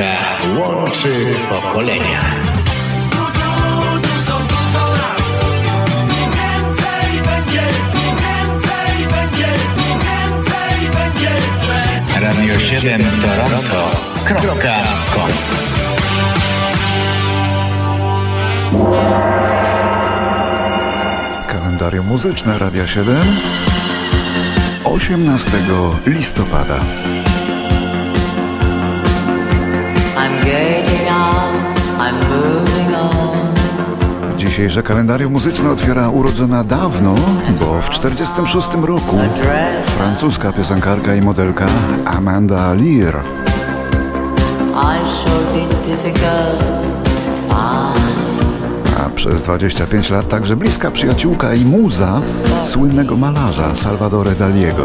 Muzyka łączy pokolenia. Dużo, dużo raz. Im więcej będzie, im więcej będzie, im więcej. Radio 7 Toronto.com Kalendarium muzyczne Radia 7 18 listopada. Dzisiejsze kalendarium muzyczne otwiera urodzona dawno, bo w 46 roku francuska piosenkarka i modelka Amanda Lear. A przez 25 lat także bliska przyjaciółka i muza słynnego malarza Salvadore Daliego.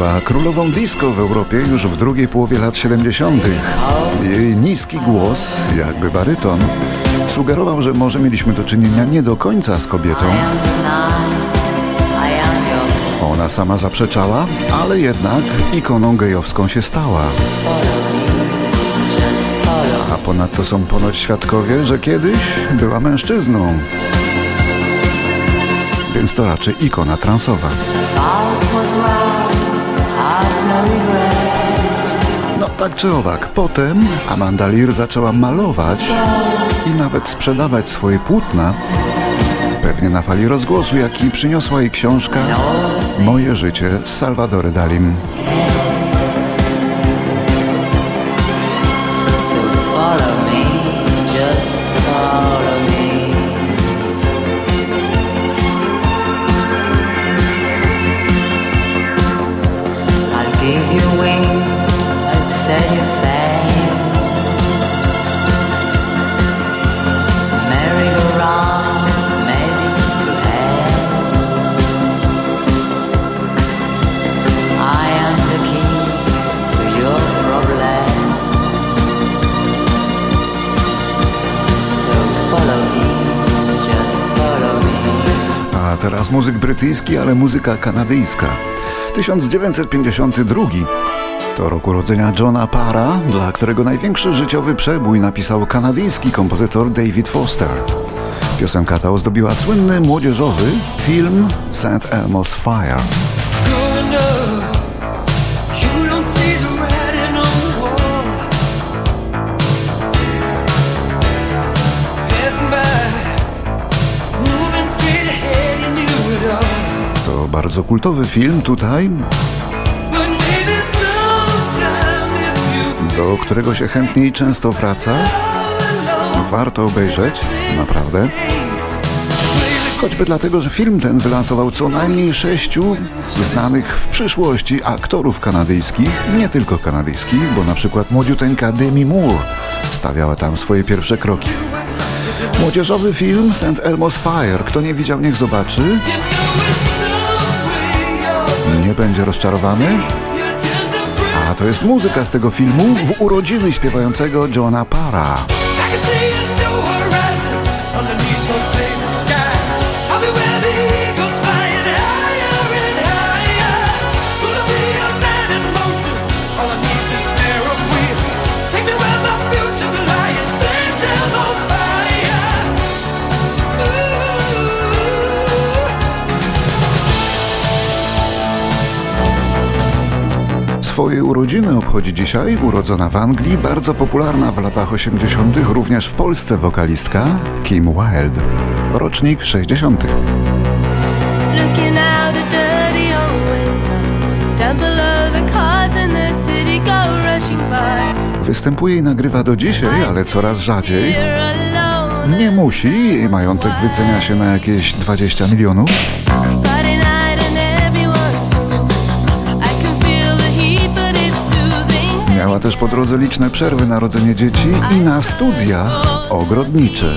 Była królową disco w Europie już w drugiej połowie lat 70. Jej niski głos, jakby baryton, sugerował, że może mieliśmy do czynienia nie do końca z kobietą. Ona sama zaprzeczała, ale jednak ikoną gejowską się stała. A ponadto są ponoć świadkowie, że kiedyś była mężczyzną. Więc to raczej ikona transowa. Tak czy owak, potem Amanda Lear zaczęła malować i nawet sprzedawać swoje płótna. Pewnie na fali rozgłosu, jaki przyniosła jej książka Moje życie z Salvadore Dalim. Give you teraz muzyk brytyjski, ale muzyka kanadyjska. 1952 to rok urodzenia Johna Para, dla którego największy życiowy przebój napisał kanadyjski kompozytor David Foster. Piosenka ta ozdobiła słynny młodzieżowy film St. Elmo's Fire. Bardzo kultowy film tutaj, do którego się chętnie i często wraca. Warto obejrzeć, naprawdę. Choćby dlatego, że film ten wylansował co najmniej sześciu znanych w przyszłości aktorów kanadyjskich, nie tylko kanadyjskich, bo na przykład młodziuteńka Demi Moore stawiała tam swoje pierwsze kroki. Młodzieżowy film St. Elmo's Fire. Kto nie widział, niech zobaczy. Będzie rozczarowany. A to jest muzyka z tego filmu w urodziny śpiewającego Johna Para. Urodziny obchodzi dzisiaj urodzona w Anglii, bardzo popularna w latach 80., również w Polsce wokalistka Kim Wilde. Rocznik 60. Looking out a dirty old window, down below the cars in the city go rushing by. Występuje i nagrywa do dzisiaj, ale coraz rzadziej. Nie musi, jej majątek wycenia się na jakieś 20 milionów. Też po drodze liczne przerwy na rodzenie dzieci i na studia ogrodnicze.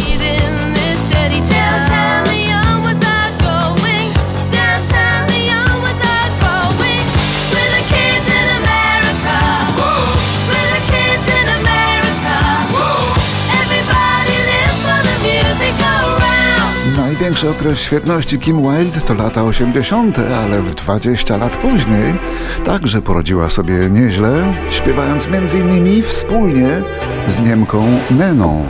Największy okres świetności Kim Wilde to lata 80., ale w 20 lat później także poradziła sobie nieźle, śpiewając m.in. wspólnie z Niemką Neną.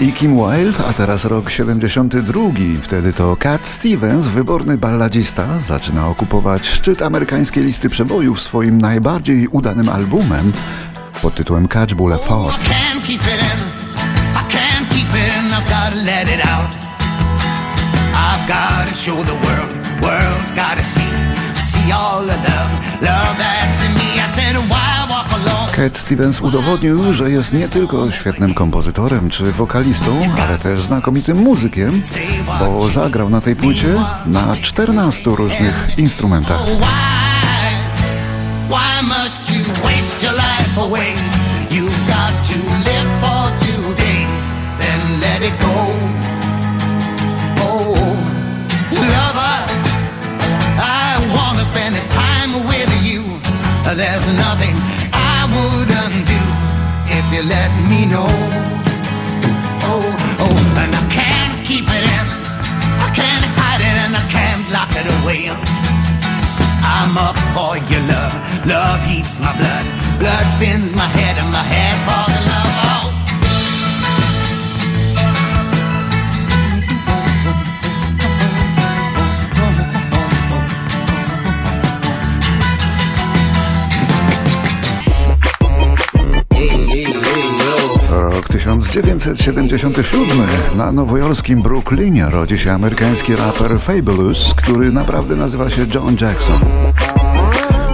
I Kim Wilde, a teraz rok 72. Wtedy to Cat Stevens, wyborny balladzista, zaczyna okupować szczyt amerykańskiej listy przebojów swoim najbardziej udanym albumem pod tytułem Catch Bull Fort. Cat Stevens udowodnił, że jest nie tylko świetnym kompozytorem czy wokalistą, ale też znakomitym muzykiem, bo zagrał na tej płycie na 14 różnych instrumentach. Oh, you. There's nothing I wouldn't if you let me know. Oh, oh, and I can't keep it in. I can't hide it and I can't lock it away. I'm up for your love. Love heats my blood. Blood spins my head and my head falls 1977. Na nowojorskim Brooklynie rodzi się amerykański raper Fabulous, który naprawdę nazywa się John Jackson.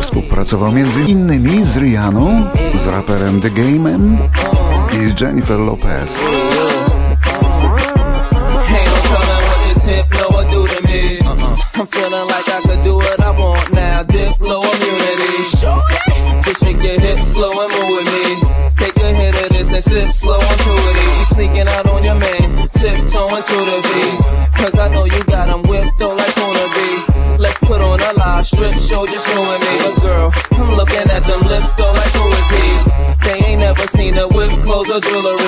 Współpracował między innymi z Rihanną, z raperem The Game'em i z Jennifer Lopez. Me. I'm feeling like I do what I want now. Immunity. Your hips slow and move with me. And sip slow onto it. You sneaking out on your man, tiptoeing to the beat. Cause I know you got him whipped on like Puna B. Let's put on a live strip show, just you and me. But girl, I'm looking at them lips though like who is he? They ain't never seen her with clothes or jewelry.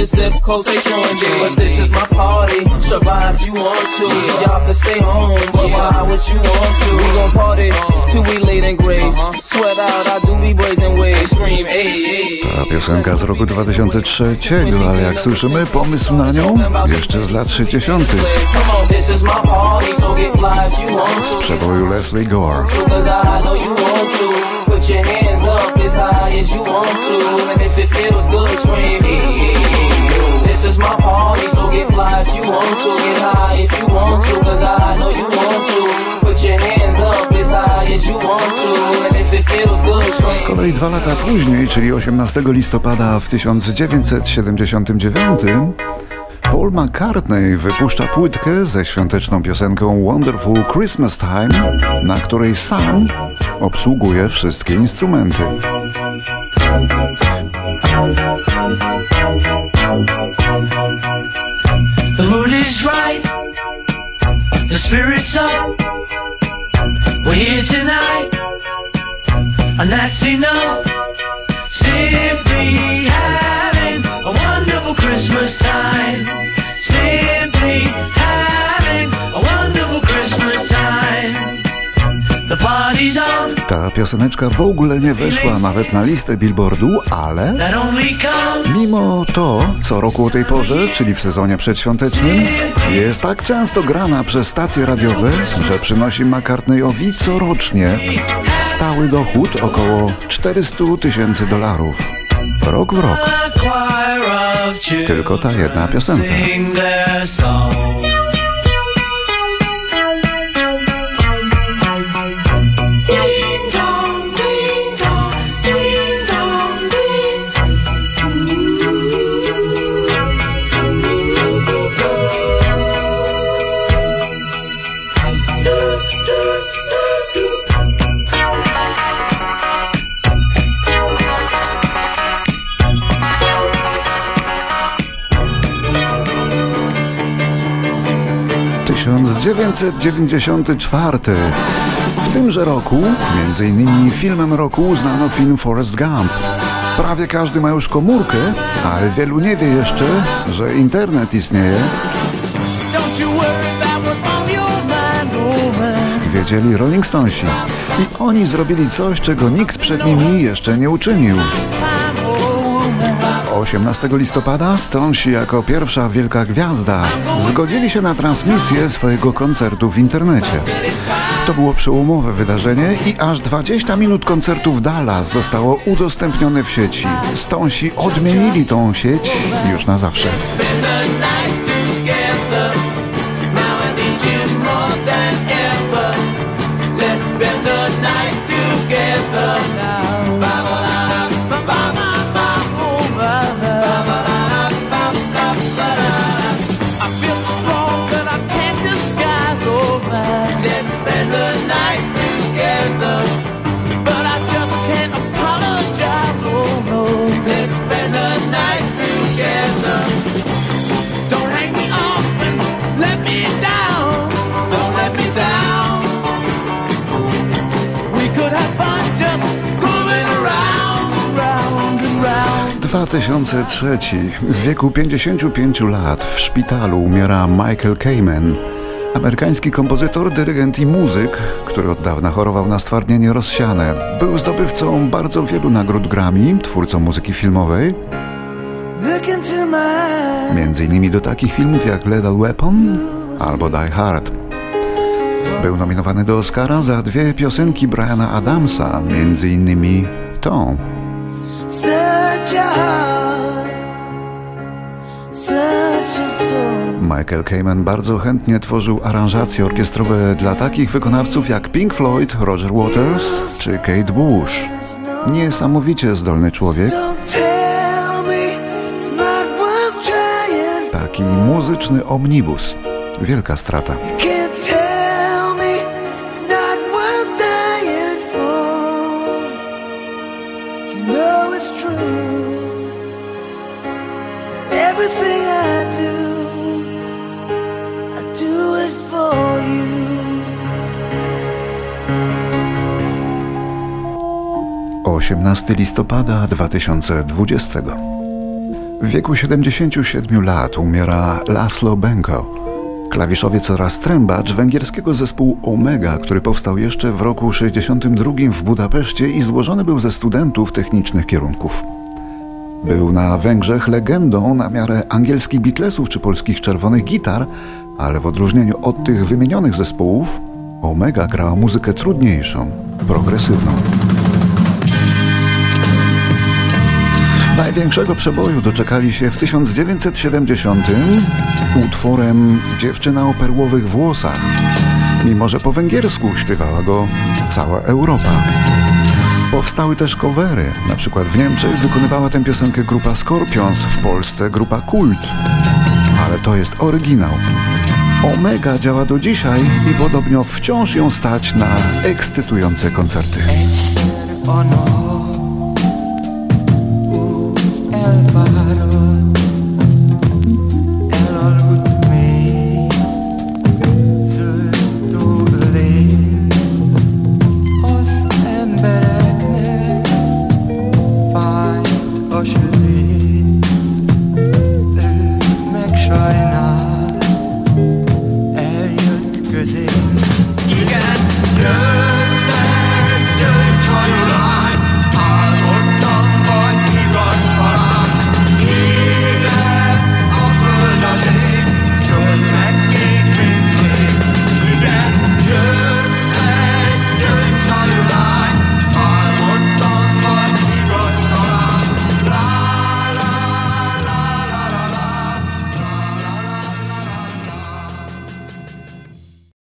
But this is my party. Survive if you want to. Y'all can stay home, but why would you want to? We gon' party till we late in grace. Sweat out, I do be brazen ways. Scream, hey, hey. Ta piosenka z roku 2003, ale jak słyszymy, pomysł na nią jeszcze z lat 60. Come on, this is my party, so get fly if you want z przeboju Leslie Gore. Cause I know you want to. Put your hands up as high as you want to. And if it feels good, scream. This is my party, so get fly if you want to. Get high if you want to. Cause I know you want to. Z kolei dwa lata później, czyli 18 listopada w 1979, Paul McCartney wypuszcza płytkę ze świąteczną piosenką Wonderful Christmas Time, na której sam obsługuje wszystkie instrumenty. The mood is right. The spirit's up. We're here tonight. And that's enough. Simply having a wonderful Christmas time. Simply having a wonderful Christmas time. Ta pioseneczka w ogóle nie weszła nawet na listę Billboardu, ale mimo to, co roku o tej porze, czyli w sezonie przedświątecznym, jest tak często grana przez stacje radiowe, że przynosi McCartneyowi corocznie stały dochód około 400 tysięcy dolarów. Rok w rok. Tylko ta jedna piosenka. 1994. W tymże roku, między innymi filmem roku uznano film Forrest Gump. Prawie każdy ma już komórkę, ale wielu nie wie jeszcze, że internet istnieje. Wiedzieli Rolling Stonesi. I oni zrobili coś, czego nikt przed nimi jeszcze nie uczynił. Time, oh man. 18 listopada Stonesi jako pierwsza wielka gwiazda zgodzili się na transmisję swojego koncertu w internecie. To było przełomowe wydarzenie i aż 20 minut koncertu w Dallas zostało udostępnione w sieci. Stonesi odmienili tą sieć już na zawsze. 2003. W wieku 55 lat w szpitalu umiera Michael Kamen. Amerykański kompozytor, dyrygent i muzyk, który od dawna chorował na stwardnienie rozsiane. Był zdobywcą bardzo wielu nagród Grammy, twórcą muzyki filmowej, między innymi do takich filmów jak Lethal Weapon albo Die Hard. Był nominowany do Oscara za dwie piosenki Briana Adamsa, między innymi tą. Michael Kamen bardzo chętnie tworzył aranżacje orkiestrowe dla takich wykonawców jak Pink Floyd, Roger Waters czy Kate Bush. Niesamowicie zdolny człowiek, taki muzyczny omnibus. Wielka strata. 18 listopada 2020. W wieku 77 lat umiera Laszlo Benko, klawiszowiec oraz trębacz węgierskiego zespołu Omega, który powstał jeszcze w roku 62 w Budapeszcie i złożony był ze studentów technicznych kierunków. Był na Węgrzech legendą na miarę angielskich Beatlesów czy polskich Czerwonych Gitar, ale w odróżnieniu od tych wymienionych zespołów, Omega grała muzykę trudniejszą, progresywną. Największego przeboju doczekali się w 1970 utworem Dziewczyna o perłowych włosach, mimo że po węgiersku śpiewała go cała Europa. Powstały też covery, na przykład w Niemczech wykonywała tę piosenkę grupa Scorpions, w Polsce grupa Kult. Ale to jest oryginał. Omega działa do dzisiaj i podobno wciąż ją stać na ekscytujące koncerty. Alfaro